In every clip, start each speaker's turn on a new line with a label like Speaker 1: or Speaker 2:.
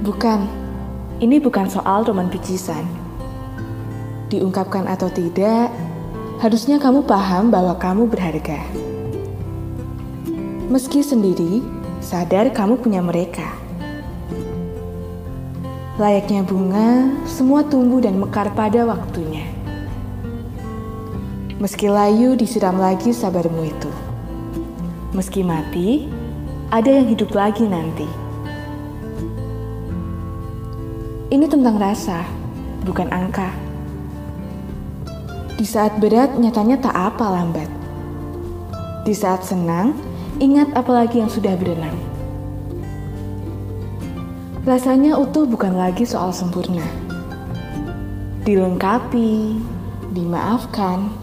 Speaker 1: Bukan, ini bukan soal roman picisan. Diungkapkan atau tidak, harusnya kamu paham bahwa kamu berharga. Meski sendiri, sadar kamu punya mereka. Layaknya bunga, semua tumbuh dan mekar pada waktunya. Meski layu disiram lagi sabarmu itu. Meski mati, ada yang hidup lagi nanti. Ini tentang rasa, bukan angka. Di saat berat, nyatanya tak apa lambat. Di saat senang, ingat apalagi yang sudah berenang. Rasanya utuh bukan lagi soal sempurna. Dilengkapi, dimaafkan,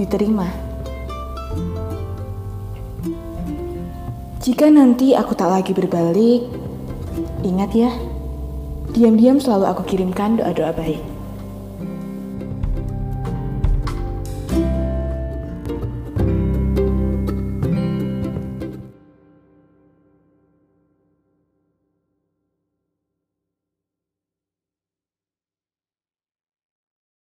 Speaker 1: diterima. Jika nanti aku tak lagi berbalik, ingat ya, diam-diam selalu aku kirimkan doa-doa baik.